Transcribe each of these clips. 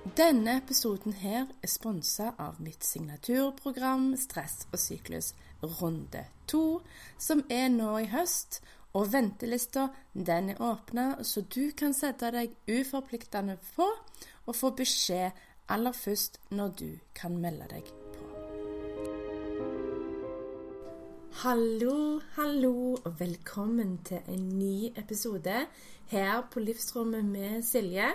Denne episoden her er sponsa av mitt signaturprogram Stress og syklus runde to, som er nå i høst. Og ventelista den er åpna, så du kan sette deg uforpliktende på og få beskjed aller først når du kan melde deg på. Hallo, hallo, og velkommen til en ny episode her på Livsrommet med Silje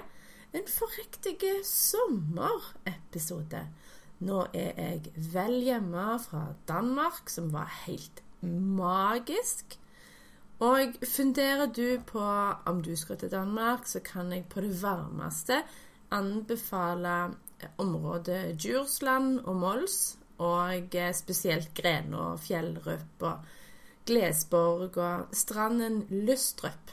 en forriktig sommerepisode. Nå er jeg vel hjemme fra Danmark, som var helt magisk. Og funderer du på om du skal til Danmark, så kan jeg på det varmeste anbefale området Djursland og Mols, og spesielt Grenå, Fjellrup og Glesborg og stranden Lystrup.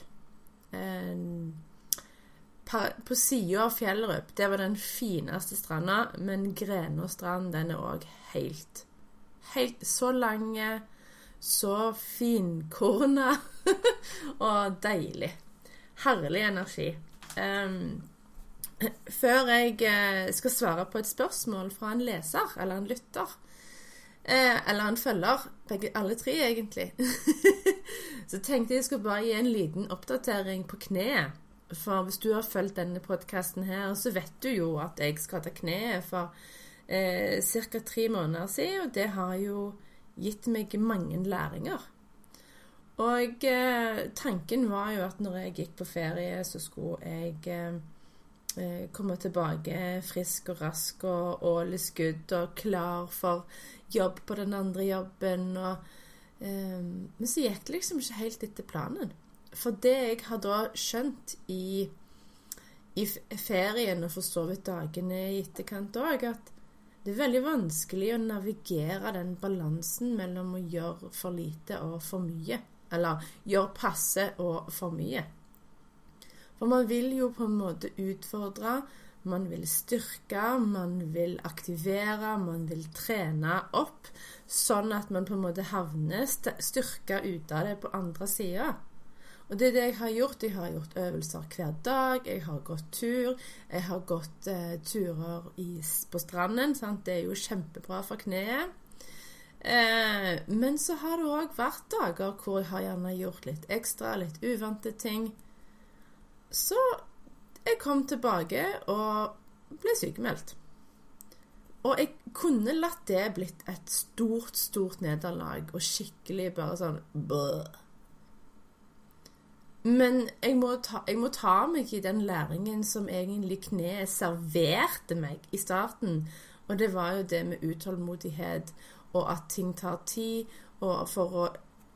På sida av Fjellrup, det var den fineste stranda, men Grenåstrand, den er òg helt Helt så lang, så finkorna og deilig. Herlig energi. Um, før jeg eh, skal svare på et spørsmål fra en leser eller en lytter, eh, eller en følger, begge, alle tre egentlig, så tenkte jeg skulle bare gi en liten oppdatering på kneet. For hvis du har fulgt denne podkasten her, så vet du jo at jeg skada kneet for eh, ca. tre måneder siden, og det har jo gitt meg mange læringer. Og eh, tanken var jo at når jeg gikk på ferie, så skulle jeg eh, eh komme tilbake frisk og rask og good og klar for jobb på den andre jobben. Og, eh, men så gikk det liksom ikke helt etter planen. For det jeg har da skjønt i, i ferien, og for så vidt dagene i etterkant òg, at det er veldig vanskelig å navigere den balansen mellom å gjøre for lite og for mye. Eller gjøre passe og for mye. For man vil jo på en måte utfordre, man vil styrke, man vil aktivere, man vil trene opp, sånn at man på en måte havner styrka ut av det på andre sida. Og det er det jeg har gjort. Jeg har gjort øvelser hver dag. Jeg har gått tur. Jeg har gått eh, turer i, på stranden. Sant? Det er jo kjempebra for kneet. Eh, men så har det òg vært dager hvor jeg har gjerne gjort litt ekstra, litt uvante ting. Så jeg kom tilbake og ble sykemeldt. Og jeg kunne latt det blitt et stort, stort nederlag og skikkelig bare sånn bøh. Men jeg må, ta, jeg må, ta, meg i den læringen som egentlig kneet serverte meg i starten. Og det var jo det med utålmodighet, og at ting tar tid, og for å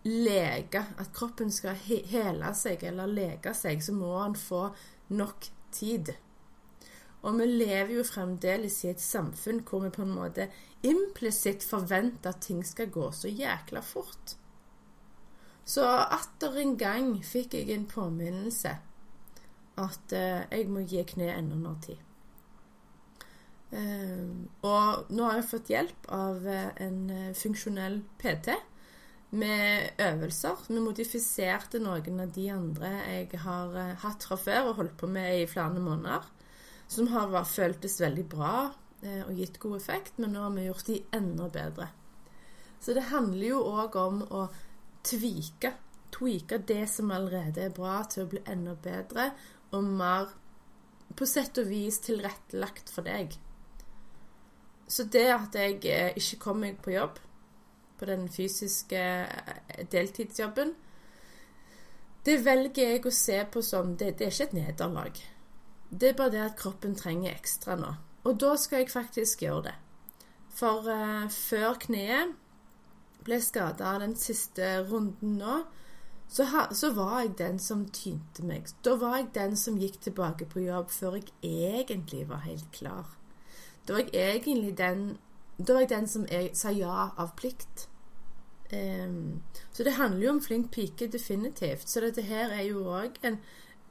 lege At kroppen skal he hele seg eller lege seg, så må han få nok tid. Og vi lever jo fremdeles i et samfunn hvor vi på en måte implisitt forventer at ting skal gå så jækla fort. Så atter en gang fikk jeg en påminnelse at eh, jeg må gi kneet enda mer tid. Eh, og nå har jeg fått hjelp av eh, en eh, funksjonell PT med øvelser. Vi modifiserte noen av de andre jeg har eh, hatt fra før og holdt på med i flere måneder. Som har føltes veldig bra eh, og gitt god effekt, men nå har vi gjort de enda bedre. Så det handler jo òg om å tvike. Tweake det som allerede er bra, til å bli enda bedre og mer på sett og vis tilrettelagt for deg. Så det at jeg eh, ikke kom meg på jobb, på den fysiske eh, deltidsjobben, det velger jeg å se på som det, det er ikke et nederlag. Det er bare det at kroppen trenger ekstra nå. Og da skal jeg faktisk gjøre det. For uh, før kneet ble skada den siste runden nå, så, ha, så, var jeg den som tynte meg. Da var jeg den som gikk tilbake på jobb før jeg egentlig var helt klar. Da var jeg egentlig den var jeg den som jeg sa ja av plikt. Um, så det handler jo om flink pike, definitivt. Så dette her er jo òg en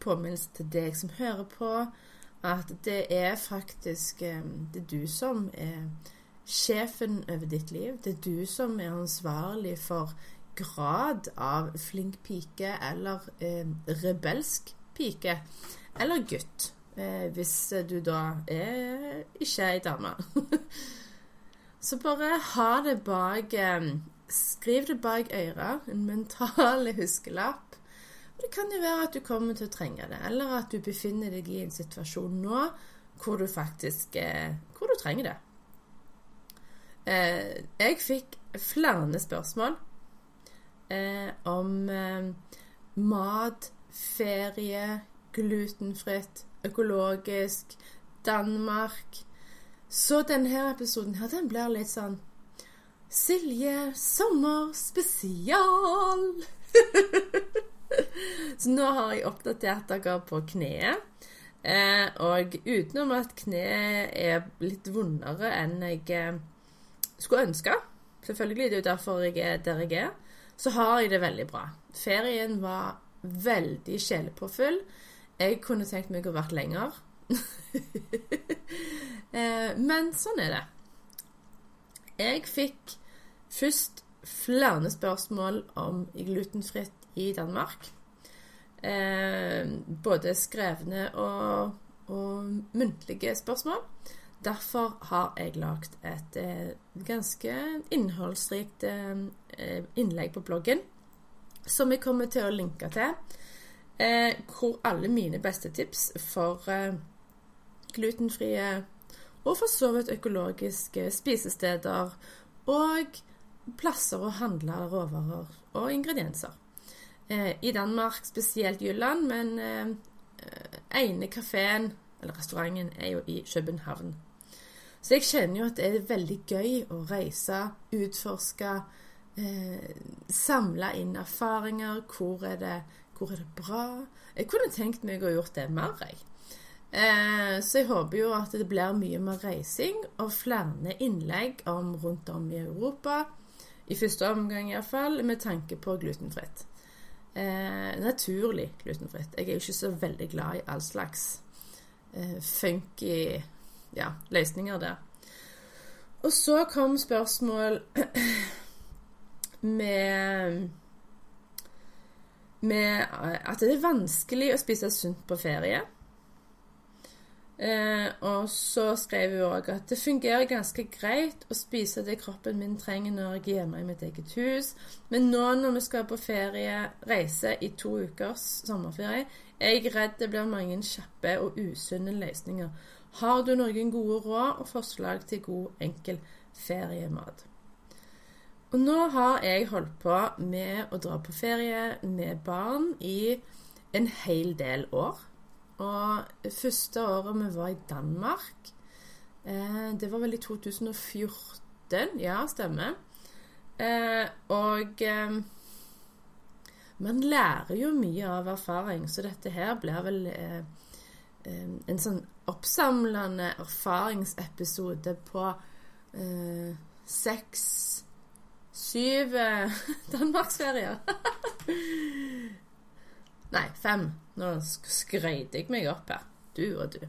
påminnelse til deg som hører på, at det er faktisk um, Det er du som er sjefen over ditt liv. Det er du som er ansvarlig for grad av flink pike eller eh, rebelsk pike. Eller gutt, eh, hvis du da er ikke ei dame. Så bare ha det bak eh, Skriv det bak øret, en mental huskelapp. Det kan jo være at du kommer til å trenge det, eller at du befinner deg i en situasjon nå hvor du faktisk eh, hvor du trenger det. Eh, jeg fikk flere spørsmål eh, om eh, mat, ferie, glutenfritt, økologisk, Danmark. Så denne episoden her, den blir litt sånn Silje sommerspesial. Så nå har jeg oppdatert dere på kneet. Eh, og utenom at kneet er litt vondere enn jeg eh, skulle ønske Selvfølgelig, det er jo derfor jeg er der jeg er så har jeg det veldig bra. Ferien var veldig sjelepåfyll. Jeg kunne tenkt meg å vært lenger. Eh, men sånn er det. Jeg fikk først flere spørsmål om glutenfritt i Danmark. Eh, både skrevne og, og muntlige spørsmål. Derfor har jeg lagd et eh, ganske innholdsrikt eh, innlegg på bloggen, som jeg kommer til å linke til. Eh, hvor alle mine beste tips for glutenfrie og for så vidt økologiske spisesteder og plasser å handle råvarer og ingredienser. I Danmark, spesielt Jylland, men ene kafeen eller restauranten er jo i København. Så jeg kjenner jo at det er veldig gøy å reise, utforske, eh, samle inn erfaringer. Hvor er, det, hvor er, det, bra? Jeg kunne tenkt meg å gjort det mer, jeg. Eh, så jeg håper jo at det blir mye mer reising og flere innlegg om rundt om i Europa. I første omgang iallfall, med tanke på glutenfritt. Eh, naturlig glutenfritt. Jeg er jo ikke så veldig glad i all slags eh, funky ja, løsninger der. Og så kom spørsmål med med at det er vanskelig å spise sunt på ferie. Eh, og så skrev hun òg at det fungerer ganske greit å spise det kroppen min trenger når jeg er hjemme i mitt eget hus, men nå når vi skal på ferie, reise i to ukers sommerferie, er jeg redd det blir mange kjappe og usunne løsninger. Har du noen gode råd og forslag til god, enkel feriemat? Og nå har jeg holdt på med å dra på ferie med barn i en hel del år. Og første året vi var i Danmark, eh, det var vel i 2014. Ja, stemmer. Eh, og eh, man lærer jo mye av erfaring, så dette her blir vel en sånn oppsamlende erfaringsepisode på eh, seks Syv eh, danmarksferier. Nei, fem. Nå skrøyter jeg meg opp her. Du og du.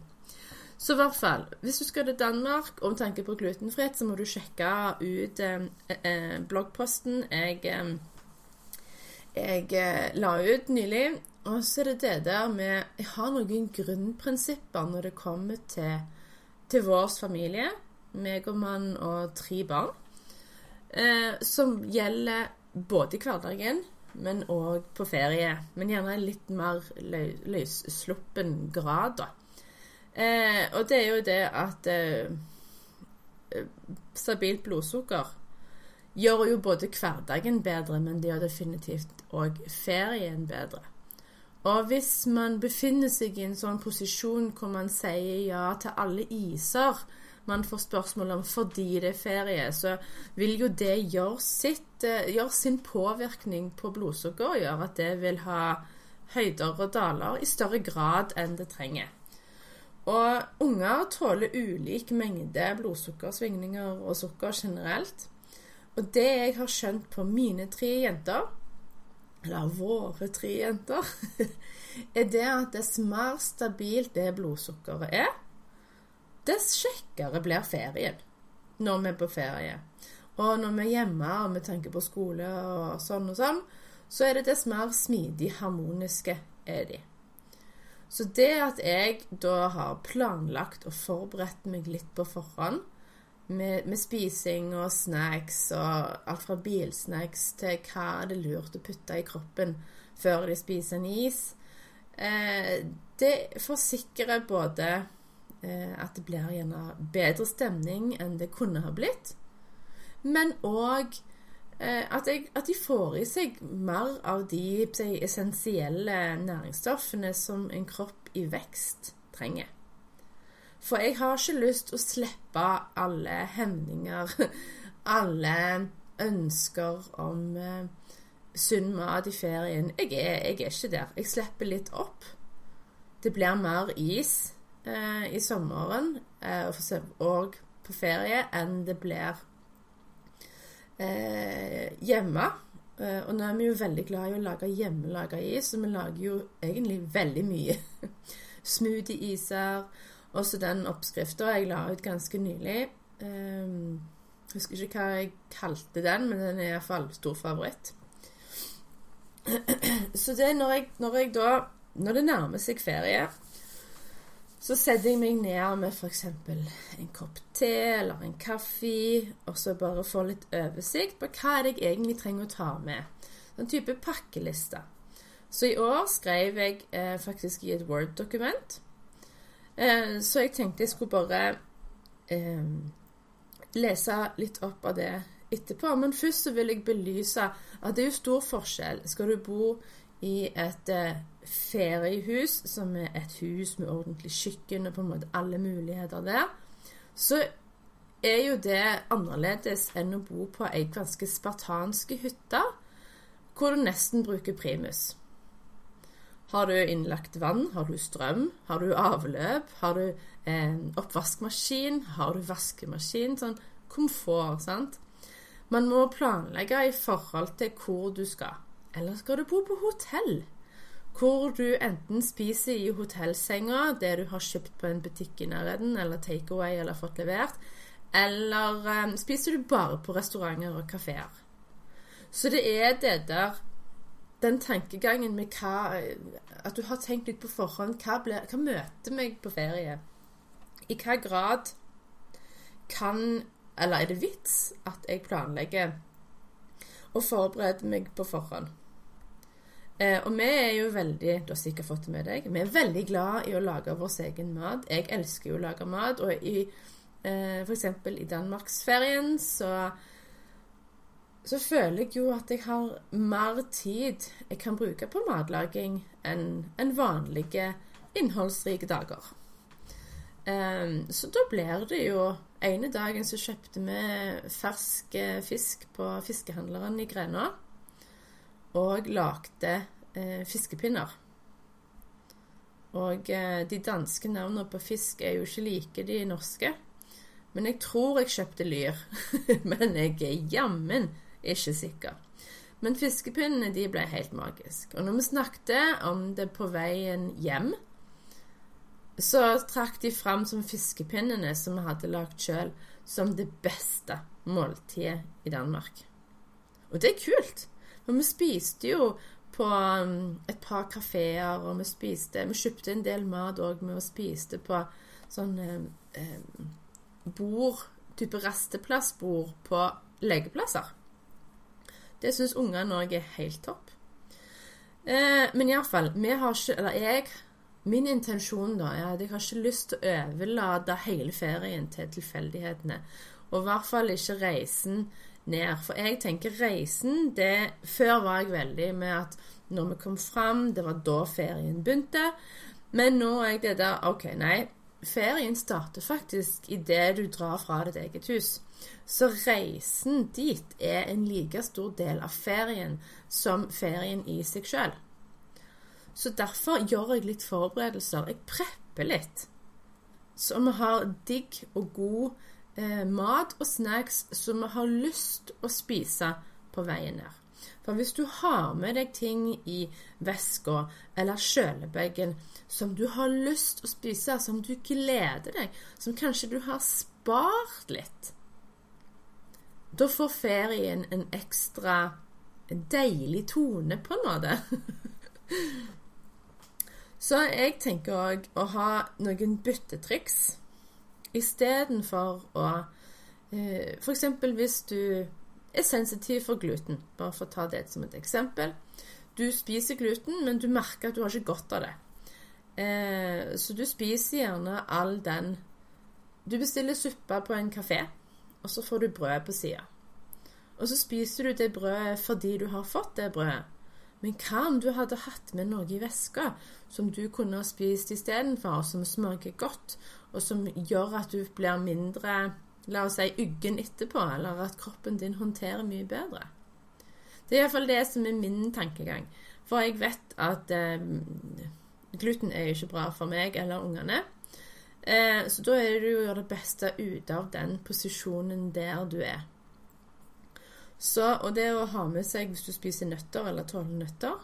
Så i hvert fall, hvis du skal til Danmark om tenker på glutenfrihet, så må du sjekke ut eh, eh, bloggposten jeg, eh, jeg eh, la ut nylig. Og så er det det der med Jeg har noen grunnprinsipper når det kommer til, til vår familie, meg og mann og tre barn, eh, som gjelder både i hverdagen, men òg på ferie. Men gjerne i litt mer løssluppen grad, da. Eh, og det er jo det at eh, stabilt blodsukker gjør jo både hverdagen bedre, men det gjør definitivt òg ferien bedre. Og hvis man befinner seg i en sånn posisjon hvor man sier ja til alle iser, man får spørsmål om fordi det er ferie, så vil jo det gjøre, sitt, eh, gjøre sin påvirkning på blodsukker gjøre at det vil ha høyder og daler i større grad enn det trenger. Og unger tåler ulik mengde blodsukkersvingninger og sukker generelt. Og det jeg har skjønt på mine tre jenter, eller våre tre jenter, er det at dess mer stabilt det blodsukkeret er, dess kjekkere blir ferien når vi er på ferie. Og når vi er hjemme og vi tenker på skole og sånn og sånn, så er det dess mer smidig harmoniske er de. Så det at jeg da har planlagt og forberedt meg litt på forhånd, med, med, spising og snacks og alt fra bilsnacks til hva er det lurt å putte i kroppen før de spiser en is. Eh, det forsikrer både eh, at det blir gjerne bedre stemning enn det kunne ha blitt, men òg at, jeg, at, de får i seg mer av de essensielle næringsstoffene som en kropp i vekst trenger. For jeg har ikke lyst til å slippe alle hemninger, alle ønsker om uh, sunn mat i ferien. Jeg er, jeg er, ikke der. Jeg slipper litt opp. Det blir mer is uh, i sommeren uh, og på ferie enn det blir hjemme. og nå er vi jo veldig glad i å lage hjemmelaga is, så vi lager jo egentlig veldig mye. Smoothie-iser også den oppskrifta jeg la ut ganske nylig. Um, husker ikke hva jeg kalte den, men den er iallfall stor favoritt. Så det når jeg, når jeg da Når det nærmer seg ferie, så setter jeg meg ned med f.eks. en kopp te eller en kaffe, og så bare får litt oversikt på hva er jeg egentlig trenger å ta med. Sånn type pakkeliste. Så i år skrev jeg eh, faktisk i et Word-dokument Eh, så jeg tenkte jeg skulle bare eh, lese litt opp av det etterpå. Men først så vil jeg belyse at det er jo stor forskjell. Skal du bo i et eh, feriehus, som er et hus med ordentlig kjøkken og på en måte alle muligheter der, så er jo det annerledes enn å bo på ei ganske spartanske hytte, hvor du nesten bruker primus. Har du innlagt vann? Har du strøm? Har du avløp? Har du eh, oppvaskmaskin? Har du vaskemaskin? Sånn komfort, sant? Man må planlegge i forhold til hvor du skal. Eller skal du bo på hotell? Hvor du enten spiser i hotellsenga, det du har kjøpt på en butikk i nærheten, eller takeaway eller fått levert, eller eh, spiser du bare på restauranter og kafeer. Så det er det der den tankegangen med hva At du har tenkt litt på forhånd. Hva, ble, hva møter meg på ferie? I hva grad kan Eller er det vits at jeg planlegger og forbereder meg på forhånd? Eh, og vi er jo veldig Du har sikkert fått det med deg. Vi er veldig glad i å lage vår egen mat. Jeg elsker jo å lage mat. Og i eh, f.eks. i danmarksferien så så føler jeg jo at jeg har mer tid jeg kan bruke på matlaging enn en vanlige innholdsrike dager. Um, så da blir det jo ene dagen så kjøpte vi fersk fisk på fiskehandleren i Grena. Og lagde eh, fiskepinner. Og eh, de danske navnene på fisk er jo ikke like de norske. Men jeg tror jeg kjøpte lyr. Men jeg er jammen ikke sikker. Men fiskepinnene de ble helt magiske. Og når vi snakket om det på veien hjem, så trakk de fram som fiskepinnene som vi hadde lagd sjøl, som det beste måltidet i Danmark. Og det er kult. For vi spiste jo på um, et par kafeer, og vi spiste Vi kjøpte en del mat òg vi spiste på sånne eh, bord, type resteplassbord på legeplasser. Det syns ungene òg er helt topp. Eh, men iallfall, vi har ikke Eller jeg Min intensjon da er at jeg har ikke lyst til å overlate hele ferien til tilfeldighetene. Og i hvert fall ikke reisen ned. For jeg tenker reisen det Før var jeg veldig med at når vi kom fram, det var da ferien begynte. Men nå er jeg det der OK, nei. Ferien starter faktisk idet du drar fra ditt eget hus. Så reisen dit er en like stor del av ferien som ferien i seg sjøl. Så derfor gjør jeg litt forberedelser. Jeg prepper litt. Så vi har digg og god eh, mat og snacks som vi har lyst å spise på veien ned. For hvis du har med deg ting i veska eller kjølebagen som du har lyst å spise, som du gleder deg, som kanskje du har spart litt, da får ferien en ekstra deilig tone, på en måte. Så jeg tenker òg å ha noen byttetriks istedenfor å eh, F.eks. hvis du er sensitiv for gluten. Bare for å ta det som et eksempel. Du spiser gluten, men du merker at du har ikke godt av det. Eh, så du spiser gjerne all den Du bestiller suppe på en kafé, og så får du brød på sida. Og så spiser du det brødet fordi du har fått det brødet. Men hva om du hadde hatt med noe i veska som du kunne ha spist istedenfor, som smaker godt, og som gjør at du blir mindre la oss si, uggen etterpå, eller at kroppen din håndterer mye bedre. Det er iallfall det som er min tankegang. For jeg vet at eh, gluten er jo ikke bra for meg eller ungene. Eh, så da er det jo å gjøre det beste ut av den posisjonen der du er. Så, og det å ha med seg, hvis du spiser nøtter eller tåler nøtter,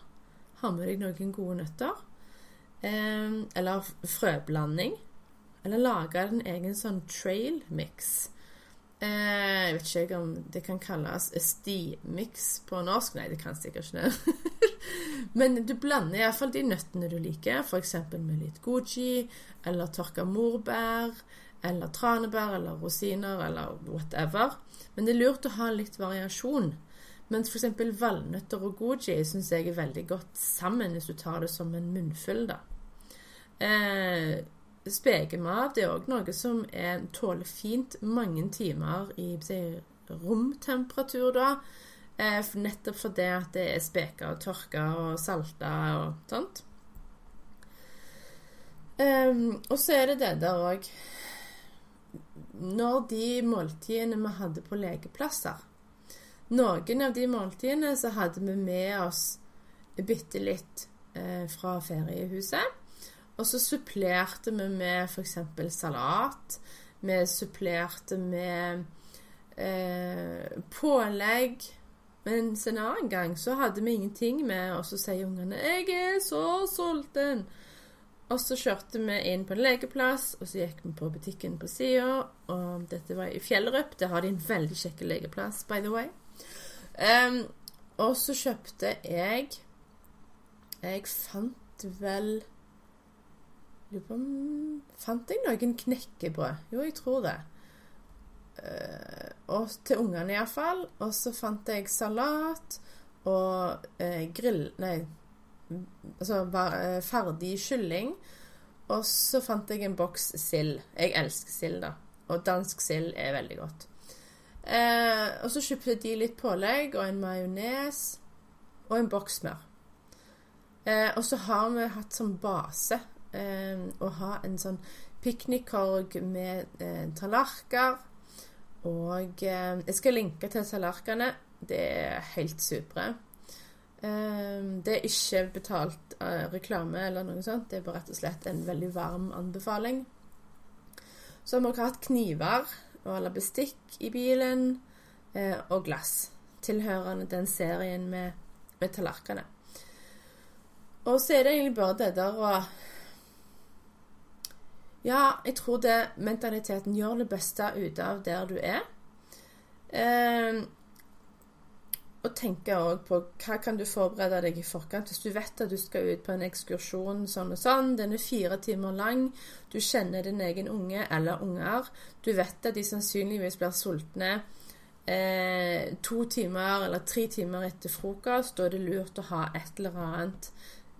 ha med deg noen gode nøtter. Eh, eller frøblanding. Eller lage en egen sånn trail mix. Eh, jeg vet ikke om det kan kalles sti-mix på norsk. Nei, det kan sikkert ikke det. Men du blander iallfall de nøttene du liker, f.eks. med litt goji, eller tørka morbær, eller tranebær, eller rosiner, eller whatever. Men det er lurt å ha litt variasjon. Men f.eks. valnøtter og goji syns jeg er veldig godt sammen hvis du tar det som en munnfull. da. Eh, Spekemat er òg noe som er, tåler fint mange timer i romtemperatur, da. Eh, nettopp fordi at det er speka og tørka og salta og sånt. Um, og så er det det der òg Når de måltidene vi hadde på lekeplasser Noen av de måltidene så hadde vi med oss bitte litt eh, fra feriehuset. Og så supplerte vi med f.eks. salat. Vi supplerte med eh, pålegg. Mens en annen gang så hadde vi ingenting med, og så sier ungene 'Jeg er så sulten'. Og så kjørte vi inn på en lekeplass, og så gikk vi på butikken på sida. Og dette var i Fjellrup. Der har de en veldig kjekk lekeplass, by the way. Um, og så kjøpte jeg Jeg fant vel Fant jeg noen knekkebrød? Jo, jeg tror det. Uh, og til ungene iallfall. Og så fant jeg salat og uh, grill... Nei, altså uh, ferdig kylling. Og så fant jeg en boks sild. Jeg elsker sild, da. Og dansk sild er veldig godt. og så kjøpte de litt pålegg og en majones og en boks smør. og så har vi hatt som base eh, å ha en sånn piknikkorg med eh, tallerkener. Og eh, jeg skal linke til tallerkenene. Det er helt supre. Eh, det er ikke betalt eh, reklame eller noe sånt. Det er bare rett og slett en veldig varm anbefaling. Så har vi hatt kniver og eller bestikk i bilen, eh, og glass. Tilhørende den serien med, med tallerkenene. Og så er det egentlig bare det der å ja, jeg tror det mentaliteten gjør det beste ut av der du er. Eh, og tenke òg på hva kan du forberede deg i forkant. Hvis du vet at du skal ut på en ekskursjon sånn og sånn, den er fire timer lang, du kjenner din egen unge eller unger, du vet at de sannsynligvis blir sultne eh, to timer eller tre timer etter frokost, da er det lurt å ha et eller annet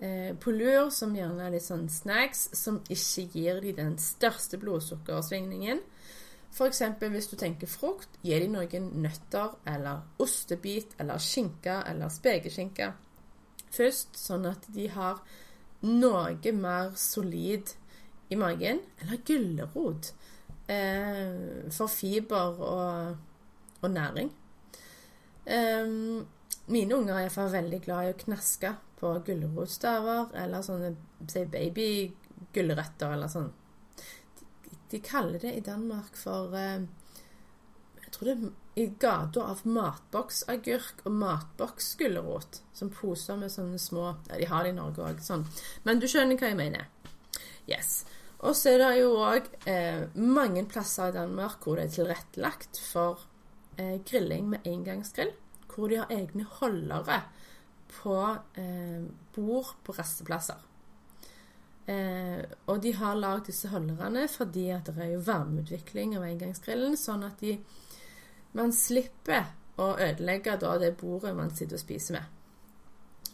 eh, på lur, som gjerne er litt sånn snacks, som ikke gir de den største blodsukkersvingningen. F.eks. hvis du tenker frukt, gi de noen nøtter eller ostebit eller skinke eller spekeskinke først, sånn at de har noe mer solid i magen, eller gulrot eh, for fiber og, og næring. Um, mine unger er iallfall veldig glad i å knaske på gulrotstaver eller sånne si babygulrøtter eller sånn. De, de, kaller det i Danmark for eh, Jeg tror det er i gata av matboksagurk og matboksgulrot. Som poser med sånne små ja, De har det i Norge òg, sånn. Men du skjønner hva jeg mener. Yes. Og så er det jo òg eh, mange plasser i Danmark hvor det er tilrettelagt for eh, grilling med engangsgrill. Hvor de har egne holdere på eh, bord på rasteplasser. Eh, og de har lagd disse holderne fordi at det er jo varmeutvikling av engangsgrillen, sånn at de, man slipper å ødelegge da det bordet man sitter og spiser med.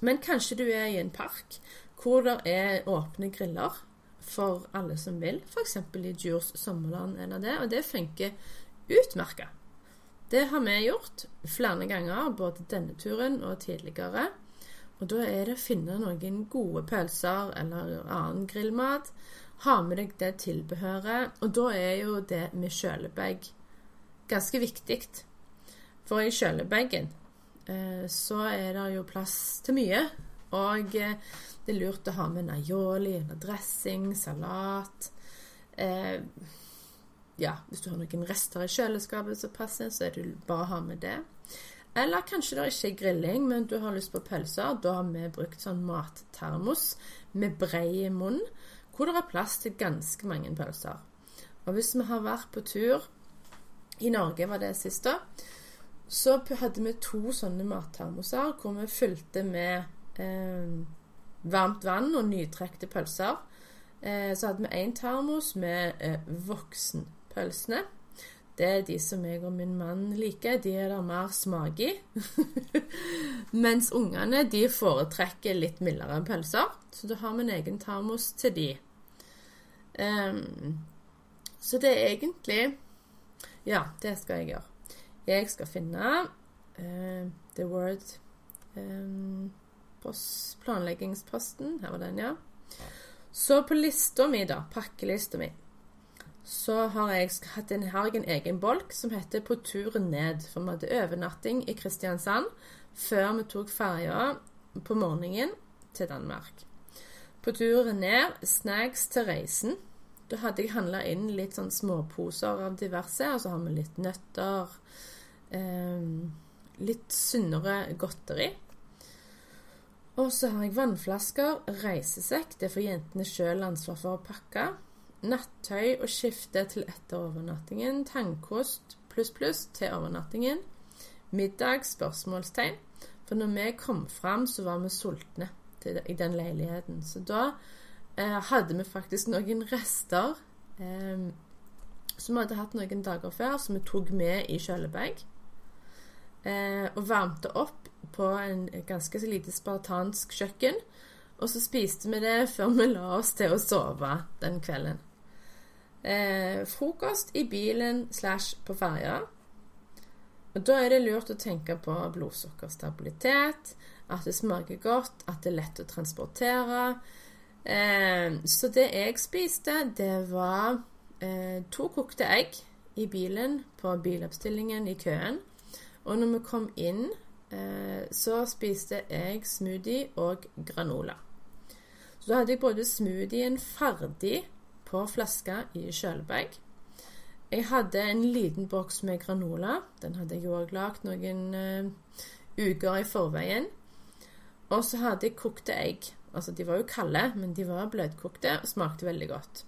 Men kanskje du er i en park hvor det er åpne griller for alle som vil, f.eks. i Djurs sommerland eller det, og det funker utmerka. Det har vi gjort flere ganger, både denne turen og tidligere. Og da er det å finne noen gode pølser eller annen grillmat. Ha med deg det tilbehøret. Og da er jo det med kjølebag ganske viktig. For i kjølebagen eh, så er det jo plass til mye. Og eh, det er lurt å ha med aioli eller dressing, salat. Eh, ja, hvis du har noen rester i kjøleskapet som passer, så er det bare å ha med det. Eller kanskje det ikke er grilling, men du har lyst på pølser. Da har vi brukt sånn mattermos med brei munn, hvor det er plass til ganske mange pølser. Og hvis vi har vært på tur I Norge var det siste. Så hadde vi to sånne mattermoser hvor vi fylte med eh, varmt vann og nytrekte pølser. Eh, så hadde vi én termos med eh, voksenpølsene. Det er de som jeg og min mann liker. De er det mer smak i. Mens ungene de foretrekker litt mildere pølser. Så da har vi en egen termos til de. Um, så det er egentlig Ja, det skal jeg gjøre. Jeg skal finne uh, The Word um, planleggingsposten. Her var den, ja. Så på lista mi, da, pakkelista mi, så har jeg en, har jeg en egen bolk som heter 'På turen ned'. For vi hadde overnatting i Kristiansand før vi tok ferja på morgenen til Danmark. På turen ned, snacks til reisen. Da hadde jeg handla inn litt sånn småposer av diverse, og så har vi litt nøtter. Eh, litt sunnere godteri. Og så har jeg vannflasker, reisesekk, det får jentene sjøl ansvar for å pakke. Nattøy og skifte til etter overnattingen. Tannkost pluss pluss til overnattingen. Middag? spørsmålstegn. For når vi kom fram, så var vi sultne i den leiligheten. Så da eh, hadde vi faktisk noen rester eh, som vi hadde hatt noen dager før, som vi tok med i kjølebag. Eh, og varmte opp på en ganske så lite spartansk kjøkken. Og så spiste vi det før vi la oss til å sove den kvelden. Eh, frokost i bilen slash på ferja. Og da er det lurt å tenke på blodsukkerstabilitet, at det smaker godt, at det er lett å transportere. Eh, så det jeg spiste, det var eh, to kokte egg i bilen på biloppstillingen i køen. Og når vi kom inn Eh, så spiste jeg smoothie og granola. Så da hadde jeg både smoothien ferdig på flaske i kjølebag. Jeg hadde en liten boks med granola. Den hadde jeg òg lagd noen uh, uker i forveien. Og så hadde jeg kokte egg. Altså, de var jo kalde, men de var bløtkokte og smakte veldig godt.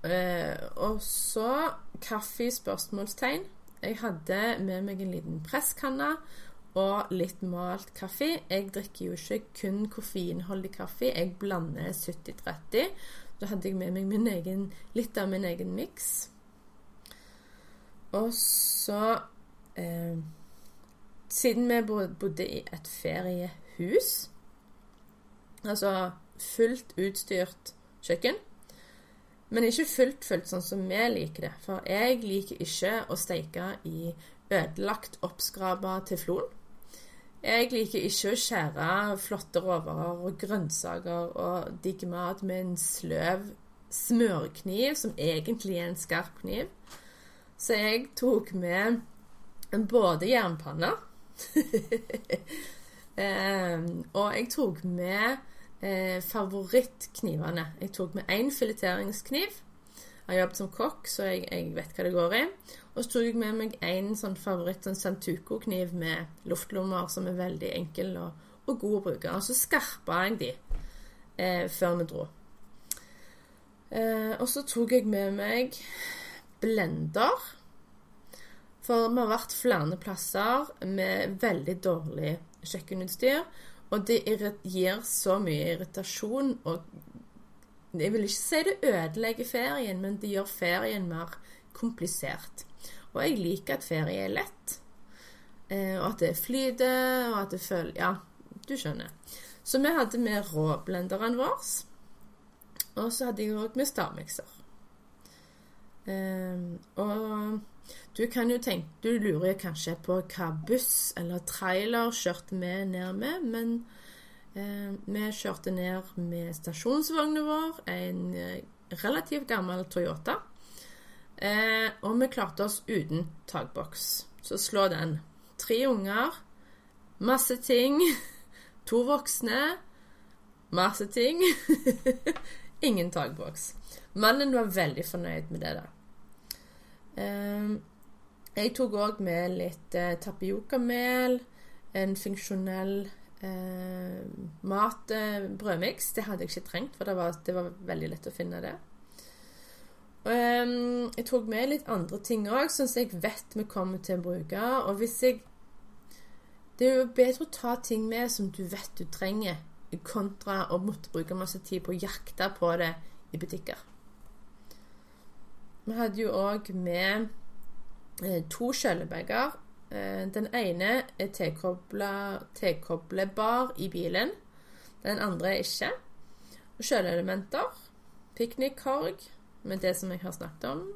Uh, og så kaffe? spørsmålstegn. Jeg hadde med meg en liten presskanne og litt malt kaffe. Jeg drikker jo ikke kun koffeinholdig kaffe. Jeg blander 70-30. Da hadde jeg med meg min egen, litt av min egen miks. Og så eh, Siden vi bodde i et feriehus, altså fullt utstyrt kjøkken men ikke fullt fullt sånn som vi liker det. For jeg liker ikke å steike i ødelagt oppskrapa teflon. Jeg liker ikke å skjære flotte råvarer og grønnsaker og digg mat med en sløv smørkniv, som egentlig er en skarp kniv. Så jeg tok med både jernpanne eh, Og jeg tok med eh, favorittknivene. Jeg tok med én fileteringskniv. Har jobbet som kokk, så jeg, jeg, vet hva det går i. Og så tok jeg med meg en sånn favoritt sånn Santuco-kniv med luftlommer som er veldig enkel og, og god å bruke. Og så skarpa jeg de eh, før vi dro. Eh, og så tok jeg med meg blender. For vi har vært flere plasser med veldig dårlig kjøkkenutstyr. Og det gir så mye irritasjon og Jeg vil ikke si det ødelegger ferien, men det gjør ferien mer komplisert. Og jeg liker at ferie er lett. Eh, og at det flyter, og at det føler Ja, du skjønner. Så vi hadde med råblenderen vår. Og så hadde jeg òg med stavmikser. Um, og du kan jo tenke Du lurer kanskje på hva buss eller trailer kjørte vi ned med, men vi kjørte ned med stasjonsvogna vår, en eh, relativt gammel Toyota. Eh, og vi klarte oss uten takboks. Så slå den. Tre unger, masse ting, to voksne, masse ting. Ingen takboks. Mannen var veldig fornøyd med det. da. Jeg tok òg med litt eh, tapiokamel, en funksjonell eh, mat eh, brødmiks. Det hadde jeg ikke trengt, for det var, det var veldig lett å finne det. Eh, jeg tok med litt andre ting òg, som jeg vet vi kommer til å bruke. Og hvis jeg Det er jo bedre å ta ting med som du vet du trenger, kontra å måtte bruke masse tid på å jakte på det i butikker. Vi hadde jo òg med Eh, to skjøllebager. Eh, den ene er tilkoblebar i bilen. Den andre er ikke. Og. Piknikkorg med det som jeg har snakket om.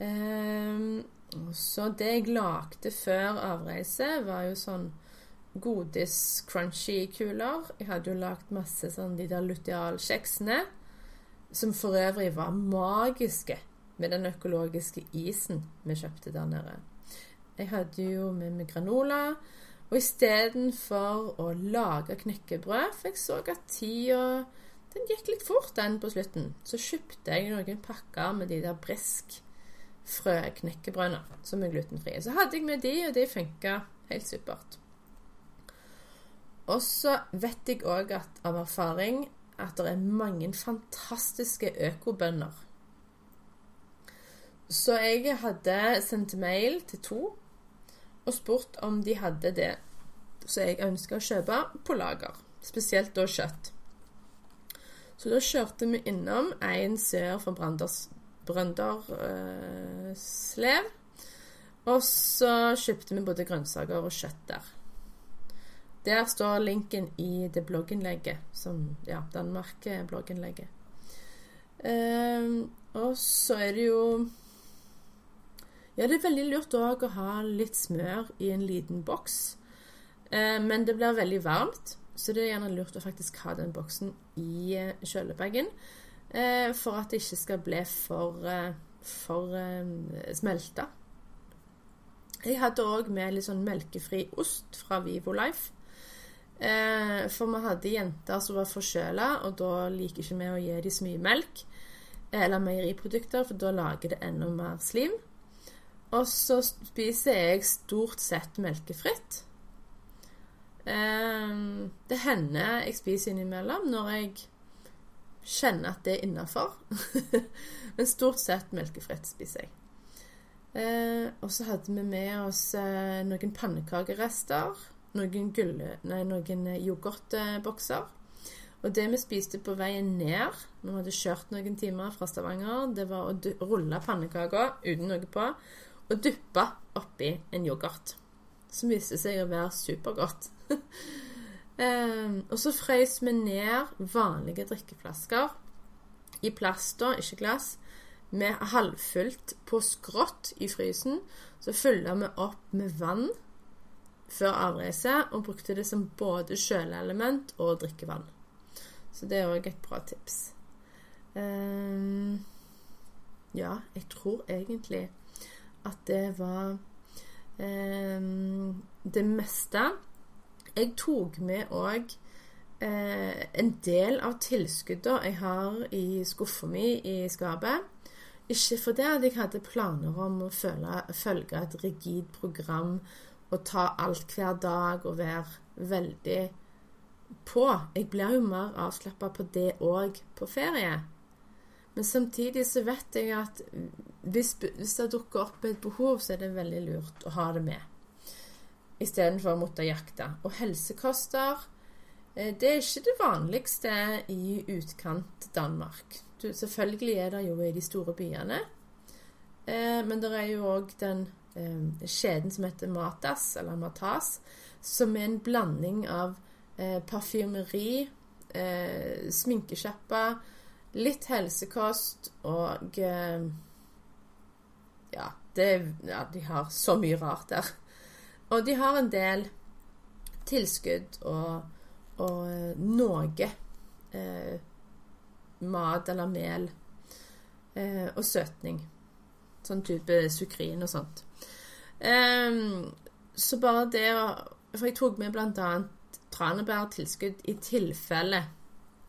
Eh, så det jeg lagde før avreise, var jo sånn godis-crunchy-kuler. Jeg hadde jo lagd masse sånn de der lutealkjeksene, som for øvrig var magiske med den økologiske isen vi kjøpte der nede. Jeg hadde jo med meg granola. Og istedenfor å lage knekkebrød, for jeg så at tida den gikk litt fort, den på slutten, så kjøpte jeg noen pakker med de der brisk frøknekkebrødene som er glutenfrie. Så hadde jeg med de, og de funka helt supert. Og så vet jeg òg av erfaring at det er mange fantastiske økobønder så jeg hadde sendt mail til to og spurt om de hadde det som jeg ønska å kjøpe på lager. Spesielt da kjøtt. Så da kjørte vi innom en sør for Brønderslev. Øh, og så kjøpte vi både grønnsaker og kjøtt der. Der står linken i det blogginnlegget, som ja, Danmark-blogginnlegget. Uh, og så er det jo ja, det er veldig lurt òg å ha litt smør i en liten boks. Eh, men det blir veldig varmt, så det er gjerne lurt å faktisk ha den boksen i eh, kjølebagen. Eh, for at det ikke skal bli for, for smelta. Jeg hadde òg med litt sånn melkefri ost fra Vivo Life. For vi hadde jenter som var forkjøla, og da liker ikke vi å gi dem så mye melk eller meieriprodukter, for da lager det enda mer slim. Og så spiser jeg stort sett melkefritt. Um, det hender jeg spiser innimellom når jeg kjenner at det er innafor. Men stort sett melkefritt spiser jeg. Uh, og så hadde vi med oss uh, noen pannekakerester, noen, gulle, nei, noen yoghurtbokser. Og det vi spiste på veien ned når vi hadde kjørt noen timer fra Stavanger, det var å rulle pannekaker uten noe på og duppa oppi en yoghurt. Som viste seg å være supergodt. um, og så frøys vi ned vanlige drikkeflasker i plast, da, ikke glass, med halvfullt på skrått i frysen. Så fylla vi opp med vann før avreise og brukte det som både kjøleelement og drikkevann. Så det er òg et bra tips. Um, ja, jeg tror egentlig at det var eh, det meste. Jeg tok med òg eh, en del av tilskuddene jeg har i skuffa mi i skapet. Ikke fordi jeg hadde planer om å følge, følge et rigid program og ta alt hver dag og være veldig på. Jeg blir jo mer avslappa på det òg på ferie. Men samtidig så vet jeg at hvis, hvis, det dukker opp et behov, så er det veldig lurt å ha det med. Istedenfor å måtte jakte. Og helsekoster eh, det er ikke det vanligste i utkant Danmark. Du, selvfølgelig er det jo i de store byene. Eh, men det er jo òg den eh, kjeden som heter Matas, eller Matas, som er en blanding av eh, parfymeri, eh, sminkesjappa, litt helsekost og eh, ja, det, ja, de har så mye rart der. Og de har en del tilskudd og, og eh, noe eh, mat eller mel eh, og søtning. Sånn type sukrin og sånt. Eh, så bare det å For jeg tok med bl.a. tranebærtilskudd i tilfelle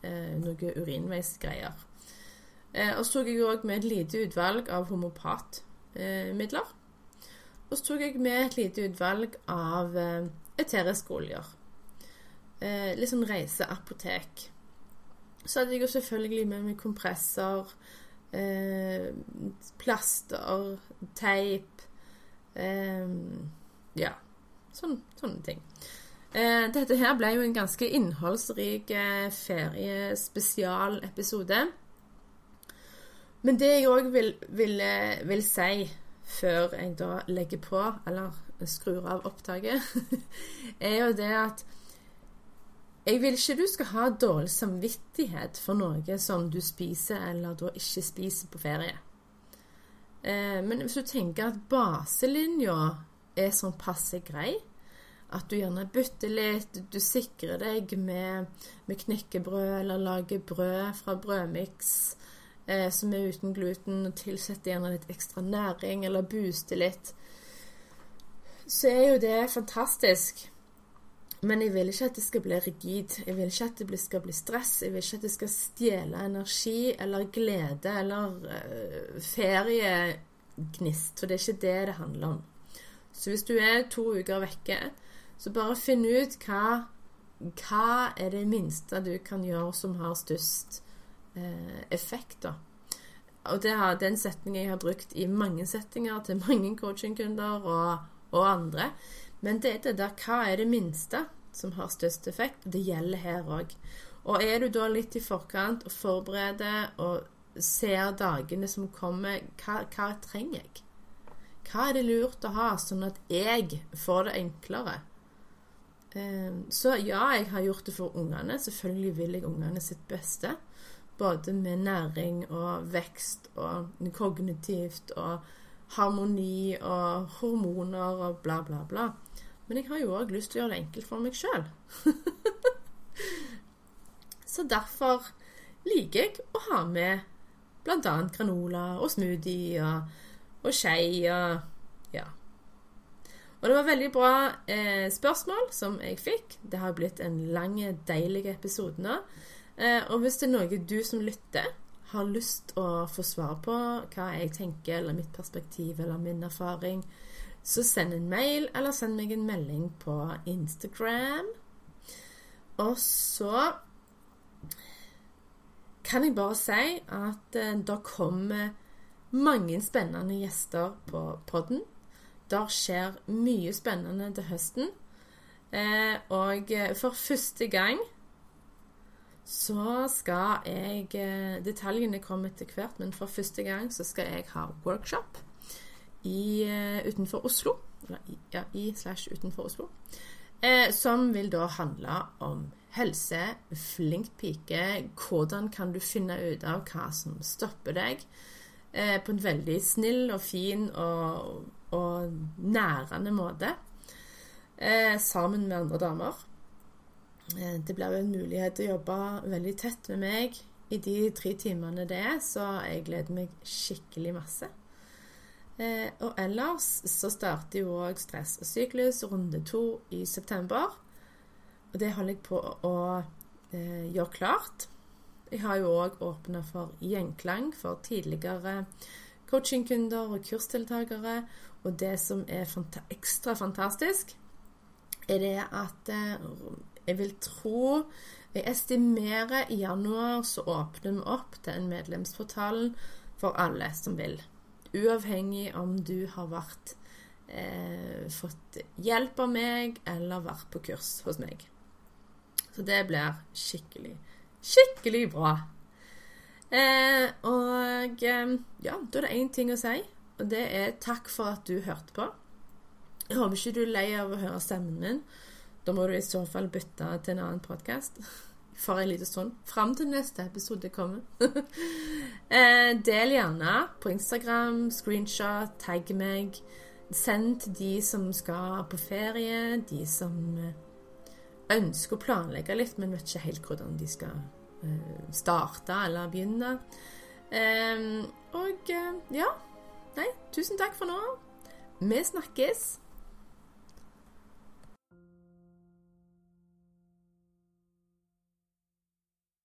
eh, noe urinveisgreier. Eh, og så tok jeg òg med et lite utvalg av homopatmidler. Eh, og så tok jeg med et lite utvalg av eh, eteriske oljer. Eh, litt sånn reiseapotek. Så hadde jeg jo selvfølgelig med meg kompressor, eh, plaster, teip eh, Ja, sånn, sånne ting. Eh, dette her ble jo en ganske innholdsrik eh, feriespesialepisode. Men det jeg òg vil, vil, eh, vil si før jeg da legger på, eller skrur av opptaket, er jo det at jeg vil ikke du skal ha dårlig samvittighet for noe som du spiser eller da ikke spiser på ferie. Men hvis du tenker at baselinja er sånn passe grei, at du gjerne bytter litt, du sikrer deg med, med knekkebrød eller lager brød fra brødmiks eh, som er uten gluten, og tilsetter gjerne litt ekstra næring eller booster litt, så er jo det fantastisk. Men jeg vil ikke at det skal bli rigid. Jeg vil ikke at det skal bli stress. Jeg vil ikke at det skal stjele energi eller glede eller uh, feriegnist. For det er ikke det det handler om. Så hvis du er to uker vekke, så bare finn ut hva, hva er det minste du kan gjøre som har størst eh, effekt, da. Og det er en setning jeg har brukt i mange settinger til mange coachingkunder og, og andre. Men det er det der hva er det minste som har størst effekt? Det gjelder her òg. Og er du da litt i forkant og forbereder og ser dagene som kommer, hva, hva trenger jeg? Hva er det lurt å ha, sånn at jeg får det enklere? Ehm, så ja, jeg har gjort det for ungene. Selvfølgelig vil jeg ungene sitt beste. Både med næring og vekst og kognitivt og harmoni og hormoner og bla, bla, bla. Men jeg har jo òg lyst til å gjøre det enkelt for meg sjøl. Så derfor liker jeg å ha med bl.a. granola og smoothie og, og skei og. Og det var veldig bra eh, spørsmål som jeg fikk. Det har blitt en lang, deilig episode nå. Eh, og hvis det er noe du som lytter, har lyst å få svar på hva jeg tenker, eller mitt perspektiv eller min erfaring, så send en mail, eller send meg en melding på Instagram. Og så kan jeg bare si at eh, det kommer mange spennende gjester på podden. Der skjer mye spennende til høsten. Eh, og for første gang så skal jeg eh, Detaljene kommer etter hvert, men for første gang så skal jeg ha workshop i, uh, utenfor Oslo. Ja, i slash utenfor Oslo. Eh, som vil da handle om helse, flink pike, hvordan kan du finne ut av hva som stopper deg, eh, på en veldig snill og fin og, og nærende måte. eh, sammen med andre damer. Eh, det blir en mulighet til å jobbe veldig tett med meg i de tre timene det er, så jeg gleder meg skikkelig masse. Eh, og ellers så starter jo òg Stress og syklus runde to i september. Og det holder jeg på å eh, gjøre klart. Jeg har jo òg åpna for gjenklang for tidligere coachingkunder og kursdeltakere. Og det som er fanta ekstra fantastisk, er det at eh, jeg vil tro Jeg estimerer i januar så åpner vi opp til en medlemsportal for alle som vil. Uavhengig om du har vært eh, fått hjelp av meg eller vært på kurs hos meg. Så det blir skikkelig, skikkelig bra. Eh, og eh, ja, da er det én ting å si, det er takk for at du hørte på. Jeg håper ikke du er lei av å høre stemmen min. Da må du i så fall bytte til en annen podkast for en liten stund. Fram til neste episode kommer. eh, del gjerne på Instagram, screenshot, tagg meg. Send til de som skal på ferie, de som eh, ønsker å planlegge litt, men vet ikke helt hvordan de skal Eh, starte eller begynne. og ja. Nei, tusen takk for nå. Vi snakkes.